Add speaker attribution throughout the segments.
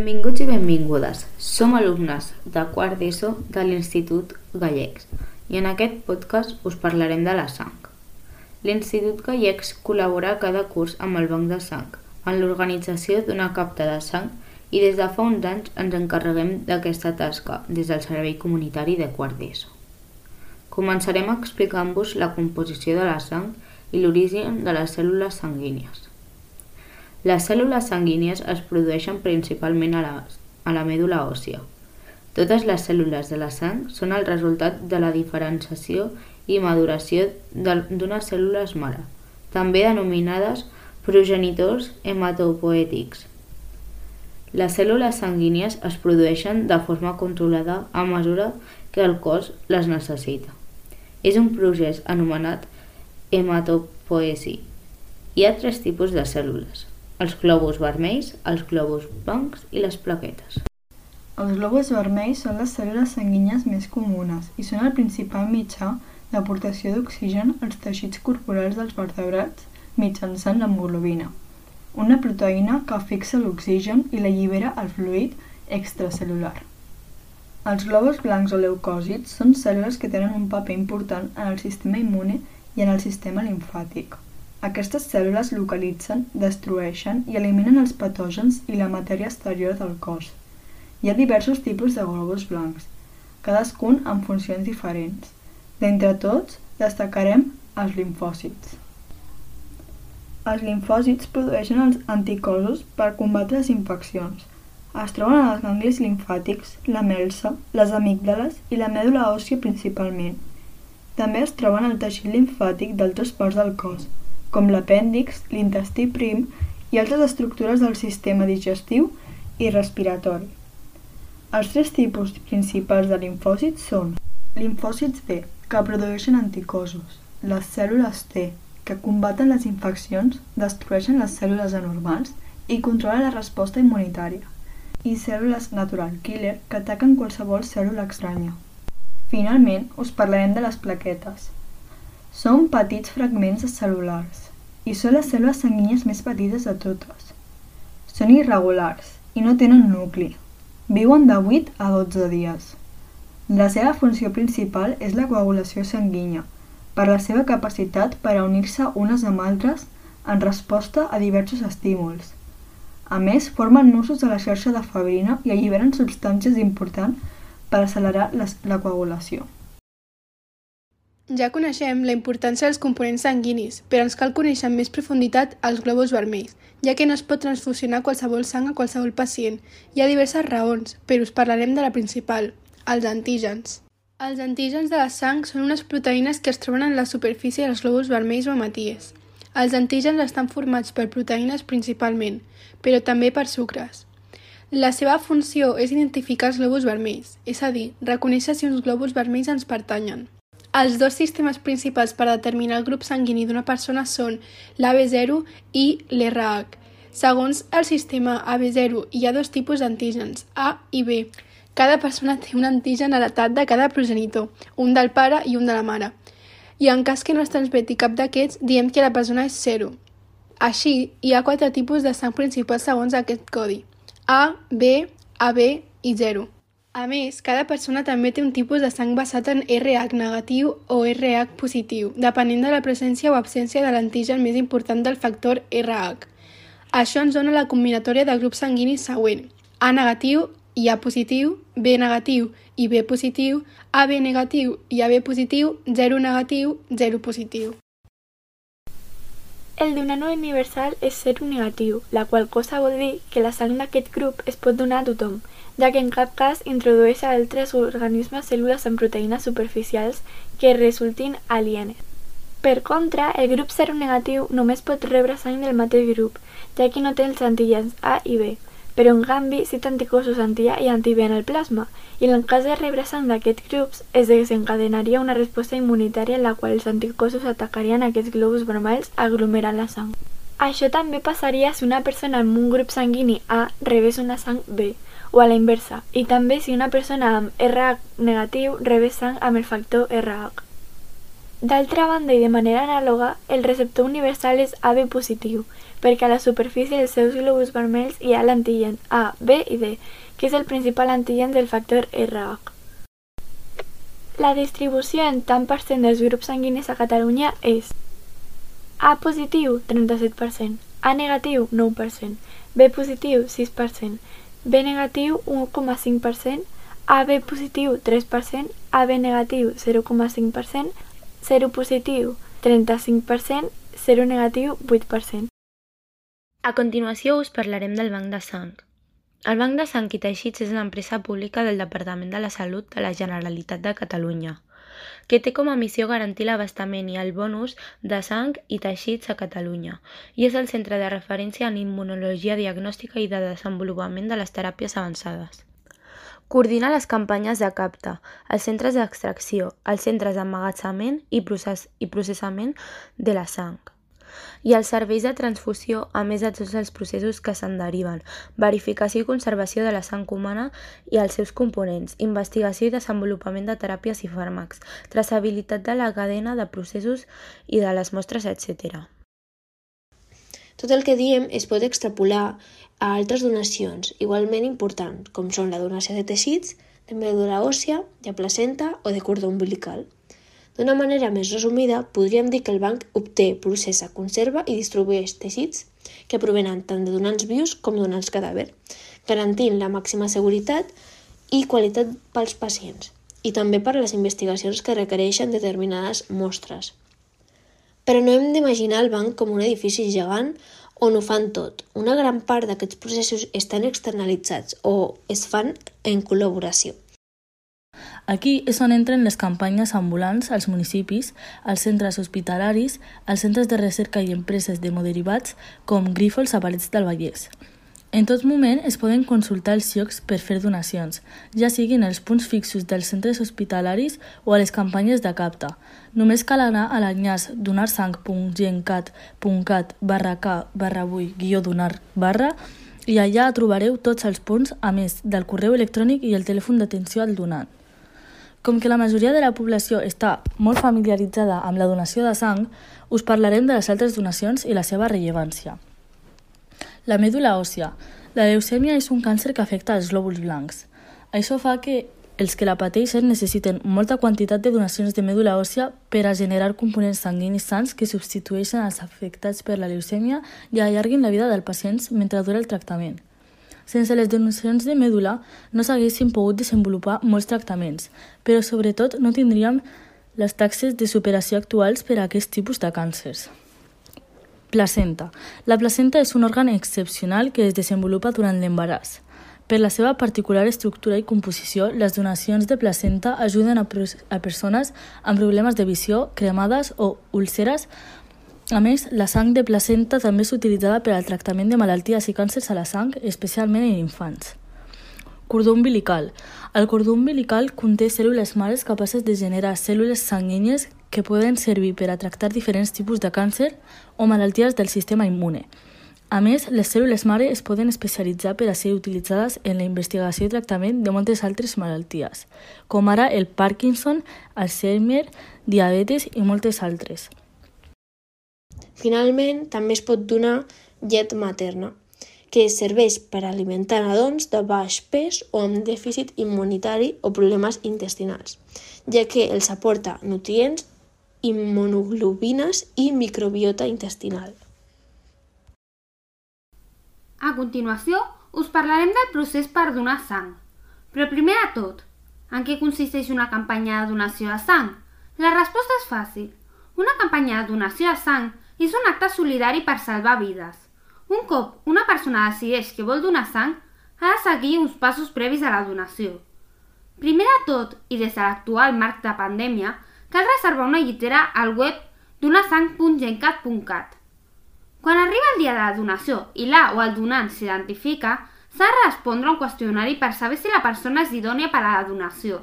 Speaker 1: Benvinguts i benvingudes. Som alumnes de quart d'ESO de l'Institut Gallecs i en aquest podcast us parlarem de la sang. L'Institut Gallecs col·labora cada curs amb el Banc de Sang en l'organització d'una capta de sang i des de fa uns anys ens encarreguem d'aquesta tasca des del Servei Comunitari de quart d'ESO. Començarem explicant-vos la composició de la sang i l'origen de les cèl·lules sanguínies. Les cèl·lules sanguínies es produeixen principalment a la, a la mèdula òssia. Totes les cèl·lules de la sang són el resultat de la diferenciació i maduració d'unes cèl·lules mare, també denominades progenitors hematopoètics. Les cèl·lules sanguínies es produeixen de forma controlada a mesura que el cos les necessita. És un procés anomenat hematopoesi. Hi ha tres tipus de cèl·lules, els glòbuls vermells, els glòbuls blancs i les plaquetes.
Speaker 2: Els glòbuls vermells són les cèl·lules sanguínies més comunes i són el principal mitjà d'aportació d'oxigen als teixits corporals dels vertebrats mitjançant l'hemoglobina una proteïna que fixa l'oxigen i l'allibera al fluid extracel·lular. Els glòbuls blancs o leucòcits són cèl·lules que tenen un paper important en el sistema immune i en el sistema limfàtic. Aquestes cèl·lules localitzen, destrueixen i eliminen els patògens i la matèria exterior del cos. Hi ha diversos tipus de glòbuls blancs, cadascun amb funcions diferents. D'entre tots, destacarem els limfòcits. Els limfòcits produeixen els anticossos per combatre les infeccions. Es troben als ganglis limfàtics, la melsa, les amígdales i la mèdula òssia principalment. També es troben al teixit limfàtic d'altres parts del cos, com l'apèndix, l'intestí prim i altres estructures del sistema digestiu i respiratori. Els tres tipus principals de limfòcits són limfòcits B, que produeixen anticossos, les cèl·lules T, que combaten les infeccions, destrueixen les cèl·lules anormals i controlen la resposta immunitària, i cèl·lules natural killer que ataquen qualsevol cèl·lula estranya. Finalment, us parlarem de les plaquetes. Són petits fragments cel·lulars i són les cèl·lules sanguínies més petites de totes. Són irregulars i no tenen nucli. Viuen de 8 a 12 dies. La seva funció principal és la coagulació sanguínia, per la seva capacitat per a unir-se unes amb altres en resposta a diversos estímuls. A més, formen nusos de la xarxa de fabrina i alliberen substàncies importants per accelerar la coagulació.
Speaker 3: Ja coneixem la importància dels components sanguinis, però ens cal conèixer amb més profunditat els glòbuls vermells, ja que no es pot transfusionar qualsevol sang a qualsevol pacient. Hi ha diverses raons, però us parlarem de la principal, els antígens. Els antígens de la sang són unes proteïnes que es troben en la superfície dels glòbuls vermells o hematies. Els antígens estan formats per proteïnes principalment, però també per sucres. La seva funció és identificar els glòbuls vermells, és a dir, reconèixer si uns glòbuls vermells ens pertanyen. Els dos sistemes principals per determinar el grup sanguini d'una persona són l'AB0 i l'RH. Segons el sistema AB0 hi ha dos tipus d'antígens, A i B. Cada persona té un antigen heretat de cada progenitor, un del pare i un de la mare. I en cas que no es transmeti cap d'aquests, diem que la persona és 0. Així, hi ha quatre tipus de sang principals segons aquest codi. A, B, AB i 0. A més, cada persona també té un tipus de sang basat en RH negatiu o RH positiu, depenent de la presència o absència de l'antigen més important del factor RH. Això ens dona la combinatòria de grup sanguini següent. A negatiu, i A positiu, B negatiu i B positiu, AB negatiu i AB positiu, 0 negatiu, 0 positiu.
Speaker 4: El donant universal és ser negatiu, la qual cosa vol dir que la sang d'aquest grup es pot donar a tothom, ja que en cap cas introdueix a altres organismes cèl·lules amb proteïnes superficials que resultin alienes. Per contra, el grup seronegatiu només pot rebre sang del mateix grup, ja que no té els antígens A i B, però en canvi té anticossos anti-A i anti-B en el plasma, i en el cas de rebre sang d'aquests grups es desencadenaria una resposta immunitària en la qual els anticossos atacarien aquests globus vermells aglomerant la sang. Això també passaria si una persona amb un grup sanguini A rebés una sang B, o a la inversa, i també si una persona amb RH negatiu rebés sang amb el factor RH. D'altra banda i de manera anàloga, el receptor universal és AB positiu, perquè a la superfície dels seus globus vermells hi ha l'antigen A, B i D, que és el principal antigen del factor RH. La distribució en tant per cent dels grups sanguinis a Catalunya és A positiu, 37%, A negatiu, 9%, B positiu, 6%, B negatiu, 1,5%, AB positiu, 3%, AB negatiu, 0,5%, 0 positiu, 35%, 0 negatiu, 8%.
Speaker 5: A continuació us parlarem del Banc de Sang. El Banc de Sang i Teixits és una empresa pública del Departament de la Salut de la Generalitat de Catalunya, que té com a missió garantir l'abastament i el bon ús de sang i teixits a Catalunya, i és el centre de referència en immunologia diagnòstica i de desenvolupament de les teràpies avançades. Coordina les campanyes de CAPTA, els centres d'extracció, els centres d'emmagatzament i, process i processament de la sang i els serveis de transfusió, a més de tots els processos que se'n deriven, verificació i conservació de la sang humana i els seus components, investigació i desenvolupament de teràpies i fàrmacs, traçabilitat de la cadena de processos i de les mostres, etc.
Speaker 6: Tot el que diem es pot extrapolar a altres donacions igualment importants, com són la donació de teixits, de medul·la òssia, de placenta o de cordó umbilical. D'una manera més resumida, podríem dir que el banc obté, processa, conserva i distribueix teixits que provenen tant de donants vius com donants cadàver, garantint la màxima seguretat i qualitat pels pacients, i també per a les investigacions que requereixen determinades mostres. Però no hem d'imaginar el banc com un edifici gegant on ho fan tot. Una gran part d'aquests processos estan externalitzats o es fan en col·laboració.
Speaker 7: Aquí és on entren les campanyes ambulants als municipis, als centres hospitalaris, als centres de recerca i empreses d'hemoderivats com Grífols a Parets del Vallès. En tot moment es poden consultar els llocs per fer donacions, ja siguin els punts fixos dels centres hospitalaris o a les campanyes de CAPTA. Només cal anar a l'enllaç donarsang.gencat.cat barra k barra 8 guió donar barra i allà trobareu tots els punts, a més del correu electrònic i el telèfon d'atenció al donant. Com que la majoria de la població està molt familiaritzada amb la donació de sang, us parlarem de les altres donacions i la seva rellevància. La mèdula òssia. La leucèmia és un càncer que afecta els glòbuls blancs. Això fa que els que la pateixen necessiten molta quantitat de donacions de mèdula òssia per a generar components sanguinis sants que substitueixen els afectats per la leucèmia i allarguin la vida del pacient mentre dura el tractament. Sense les donacions de mèdula no s'haguessin pogut desenvolupar molts tractaments, però sobretot no tindríem les taxes de superació actuals per a aquest tipus de càncers. Placenta. La placenta és un òrgan excepcional que es desenvolupa durant l'embaràs. Per la seva particular estructura i composició, les donacions de placenta ajuden a, a persones amb problemes de visió, cremades o úlceres a més, la sang de placenta també és utilitzada per al tractament de malalties i càncers a la sang, especialment en infants. Cordó umbilical. El cordó umbilical conté cèl·lules mares capaces de generar cèl·lules sanguínies que poden servir per a tractar diferents tipus de càncer o malalties del sistema immune. A més, les cèl·lules mare es poden especialitzar per a ser utilitzades en la investigació i tractament de moltes altres malalties, com ara el Parkinson, Alzheimer, diabetes i moltes altres.
Speaker 6: Finalment, també es pot donar llet materna, que serveix per alimentar nadons de baix pes o amb dèficit immunitari o problemes intestinals, ja que els aporta nutrients, immunoglobines i microbiota intestinal.
Speaker 8: A continuació, us parlarem del procés per donar sang. Però primer de tot, en què consisteix una campanya de donació de sang? La resposta és fàcil. Una campanya de donació de sang és un acte solidari per salvar vides. Un cop una persona decideix que vol donar sang, ha de seguir uns passos previs a la donació. Primer de tot, i des de l'actual marc de pandèmia, cal reservar una llitera al web donasang.gencat.cat. Quan arriba el dia de la donació i la o el donant s'identifica, s'ha de respondre un qüestionari per saber si la persona és idònia per a la donació.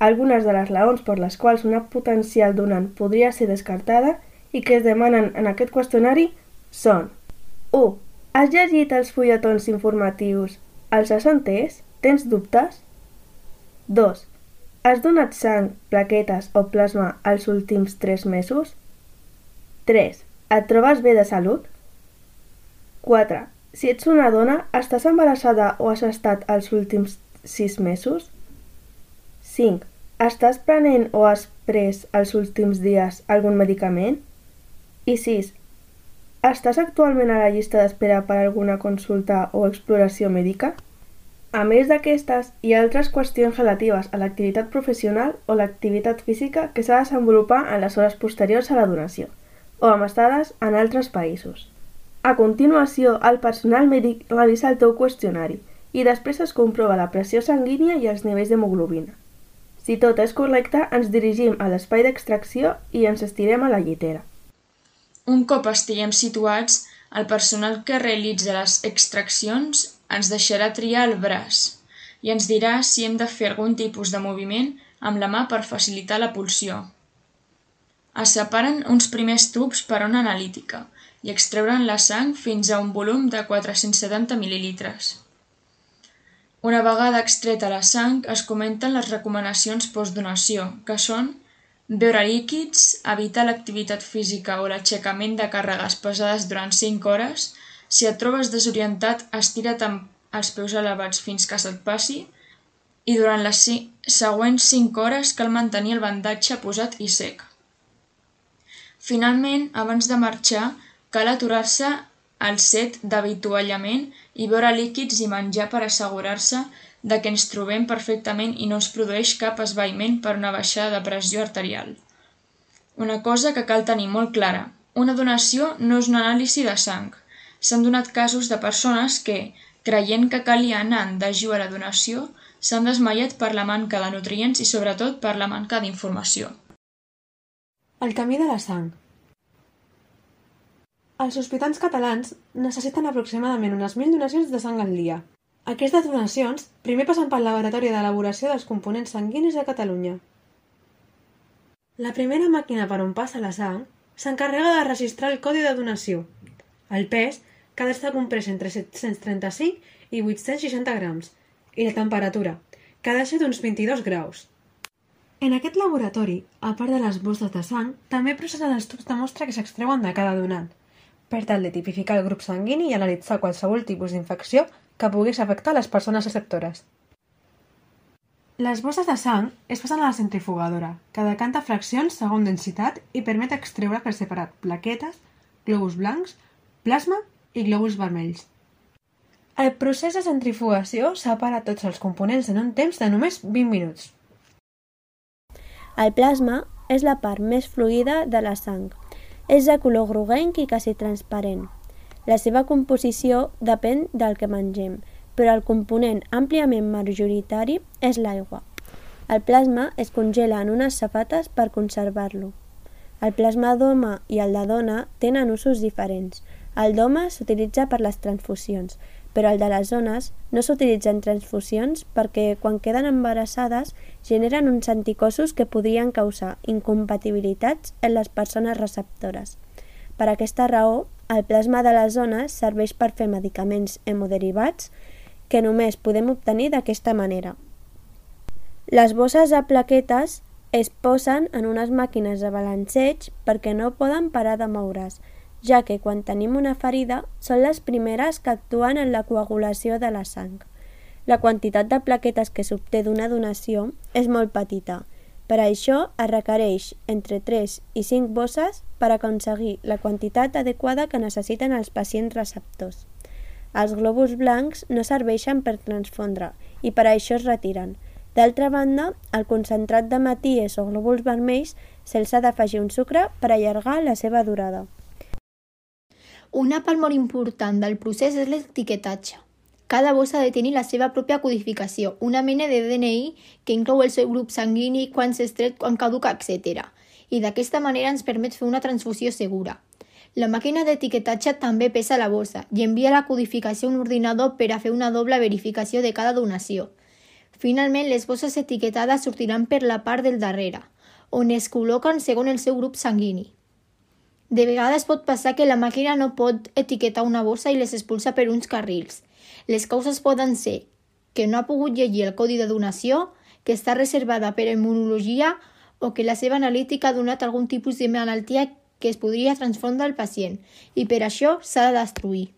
Speaker 9: Algunes de les raons per les quals una potencial donant podria ser descartada i que es demanen en aquest qüestionari són 1. Has llegit els fulletons informatius? Els has entès? Tens dubtes? 2. Has donat sang, plaquetes o plasma els últims 3 mesos? 3. et trobes bé de salut? 4. Si ets una dona, estàs embarassada o has estat els últims 6 mesos? 5. Estàs prenent o has pres els últims dies algun medicament? I 6. Estàs actualment a la llista d'espera per alguna consulta o exploració mèdica? A més d'aquestes, hi ha altres qüestions relatives a l'activitat professional o l'activitat física que s'ha de desenvolupar en les hores posteriors a la donació, o amb estades en altres països. A continuació, el personal mèdic revisa el teu qüestionari i després es comprova la pressió sanguínia i els nivells d'hemoglobina. Si tot és correcte, ens dirigim a l'espai d'extracció i ens estirem a la llitera.
Speaker 10: Un cop estiguem situats, el personal que realitza les extraccions ens deixarà triar el braç i ens dirà si hem de fer algun tipus de moviment amb la mà per facilitar la pulsió. Es separen uns primers tubs per ona analítica i extreuren la sang fins a un volum de 470 mil·lilitres. Una vegada extreta la sang, es comenten les recomanacions postdonació, que són beure líquids, evitar l'activitat física o l'aixecament de càrregues pesades durant 5 hores si et trobes desorientat, estira't amb els peus elevats fins que se't passi i durant les següents 5 hores cal mantenir el bandatge posat i sec. Finalment, abans de marxar, cal aturar-se al set d'avituallament i beure líquids i menjar per assegurar-se de que ens trobem perfectament i no es produeix cap esvaïment per una baixada de pressió arterial. Una cosa que cal tenir molt clara, una donació no és una anàlisi de sang, S'han donat casos de persones que, creient que calia anar en dejú a la donació, s'han desmaiat per la manca de nutrients i sobretot per la manca d'informació.
Speaker 11: El camí de la sang Els hospitals catalans necessiten aproximadament unes 1.000 donacions de sang al dia. Aquestes donacions primer passen pel laboratori d'elaboració dels components sanguinis de Catalunya. La primera màquina per on passa la sang s'encarrega de registrar el codi de donació, el pes que ha d'estar comprès entre 735 i 860 grams, i la temperatura, que ha de ser d'uns 22 graus. En aquest laboratori, a part de les bosses de sang, també processen els tubs de mostra que s'extreuen de cada donant, per tal de tipificar el grup sanguini i analitzar qualsevol tipus d'infecció que pogués afectar les persones receptores. Les bosses de sang es passen a la centrifugadora, que decanta fraccions segons densitat i permet extreure per separat plaquetes, globus blancs, plasma i glòbuls vermells. El procés de centrifugació separa tots els components en un temps de només 20 minuts.
Speaker 12: El plasma és la part més fluida de la sang. És de color groguenc i quasi transparent. La seva composició depèn del que mengem, però el component àmpliament majoritari és l'aigua. El plasma es congela en unes safates per conservar-lo. El plasma d'home i el de dona tenen usos diferents. El d'home s'utilitza per les transfusions, però el de les zones no s'utilitzen transfusions perquè quan queden embarassades generen uns anticossos que podrien causar incompatibilitats en les persones receptores. Per aquesta raó, el plasma de les zones serveix per fer medicaments hemoderivats que només podem obtenir d'aquesta manera. Les bosses a plaquetes es posen en unes màquines de balanceig perquè no poden parar de moure's, ja que quan tenim una ferida són les primeres que actuen en la coagulació de la sang. La quantitat de plaquetes que s'obté d'una donació és molt petita. Per això es requereix entre 3 i 5 bosses per aconseguir la quantitat adequada que necessiten els pacients receptors. Els globus blancs no serveixen per transfondre i per això es retiren. D'altra banda, el concentrat de maties o glòbuls vermells se'ls ha d'afegir un sucre per allargar la seva durada.
Speaker 13: Una part molt important del procés és l'etiquetatge. Cada bossa ha de tenir la seva pròpia codificació, una mena de DNI que inclou el seu grup sanguini, quan s'estret, quan caduca, etc. I d'aquesta manera ens permet fer una transfusió segura. La màquina d'etiquetatge també pesa la bossa i envia la codificació a un ordinador per a fer una doble verificació de cada donació. Finalment, les bosses etiquetades sortiran per la part del darrere, on es col·loquen segons el seu grup sanguini. De vegades pot passar que la màquina no pot etiquetar una bossa i les expulsa per uns carrils. Les causes poden ser que no ha pogut llegir el codi de donació, que està reservada per immunologia o que la seva analítica ha donat algun tipus de malaltia que es podria transfondre al pacient i per això s'ha de destruir.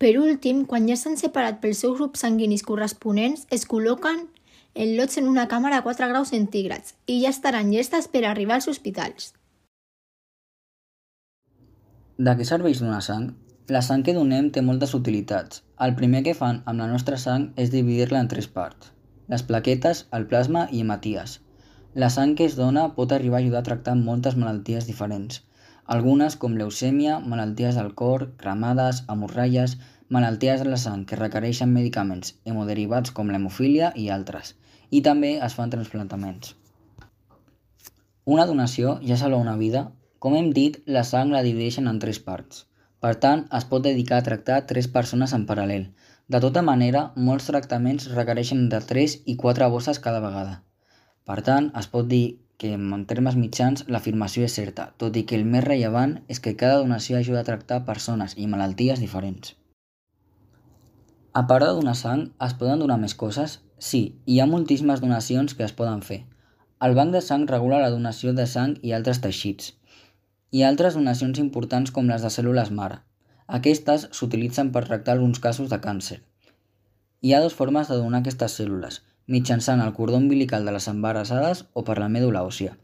Speaker 13: Per últim, quan ja s'han separat pels seus grups sanguinis corresponents, es col·loquen en lots en una càmera a 4 graus centígrads i ja estaran llestes per arribar als hospitals.
Speaker 14: De què serveix donar sang? La sang que donem té moltes utilitats. El primer que fan amb la nostra sang és dividir-la en tres parts. Les plaquetes, el plasma i hematies. La sang que es dona pot arribar a ajudar a tractar moltes malalties diferents. Algunes com leucèmia, malalties del cor, cremades, hemorraies, malalties de la sang que requereixen medicaments, hemoderivats com l'hemofília i altres. I també es fan transplantaments. Una donació ja salva una vida. Com hem dit, la sang la divideixen en tres parts. Per tant, es pot dedicar a tractar tres persones en paral·lel. De tota manera, molts tractaments requereixen de 3 i 4 bosses cada vegada. Per tant, es pot dir que en termes mitjans l'afirmació és certa, tot i que el més rellevant és que cada donació ajuda a tractar persones i malalties diferents. A part de donar sang, es poden donar més coses? Sí, hi ha moltíssimes donacions que es poden fer. El banc de sang regula la donació de sang i altres teixits. Ha altres donacions importants com les de cèl·lules mare. Aquestes s'utilitzen per tractar alguns casos de càncer. Hi ha dues formes de donar aquestes cèl·lules, mitjançant el cordó umbilical de les embarassades o per la mèdula òssia.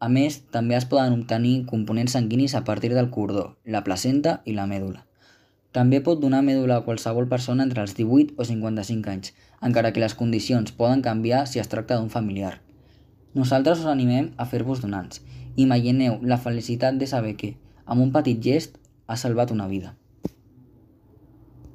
Speaker 14: A més, també es poden obtenir components sanguinis a partir del cordó, la placenta i la mèdula. També pot donar mèdula a qualsevol persona entre els 18 o 55 anys, encara que les condicions poden canviar si es tracta d'un familiar. Nosaltres us animem a fer-vos donants. Imagineu la felicitat de saber que, amb un petit gest, ha salvat una vida.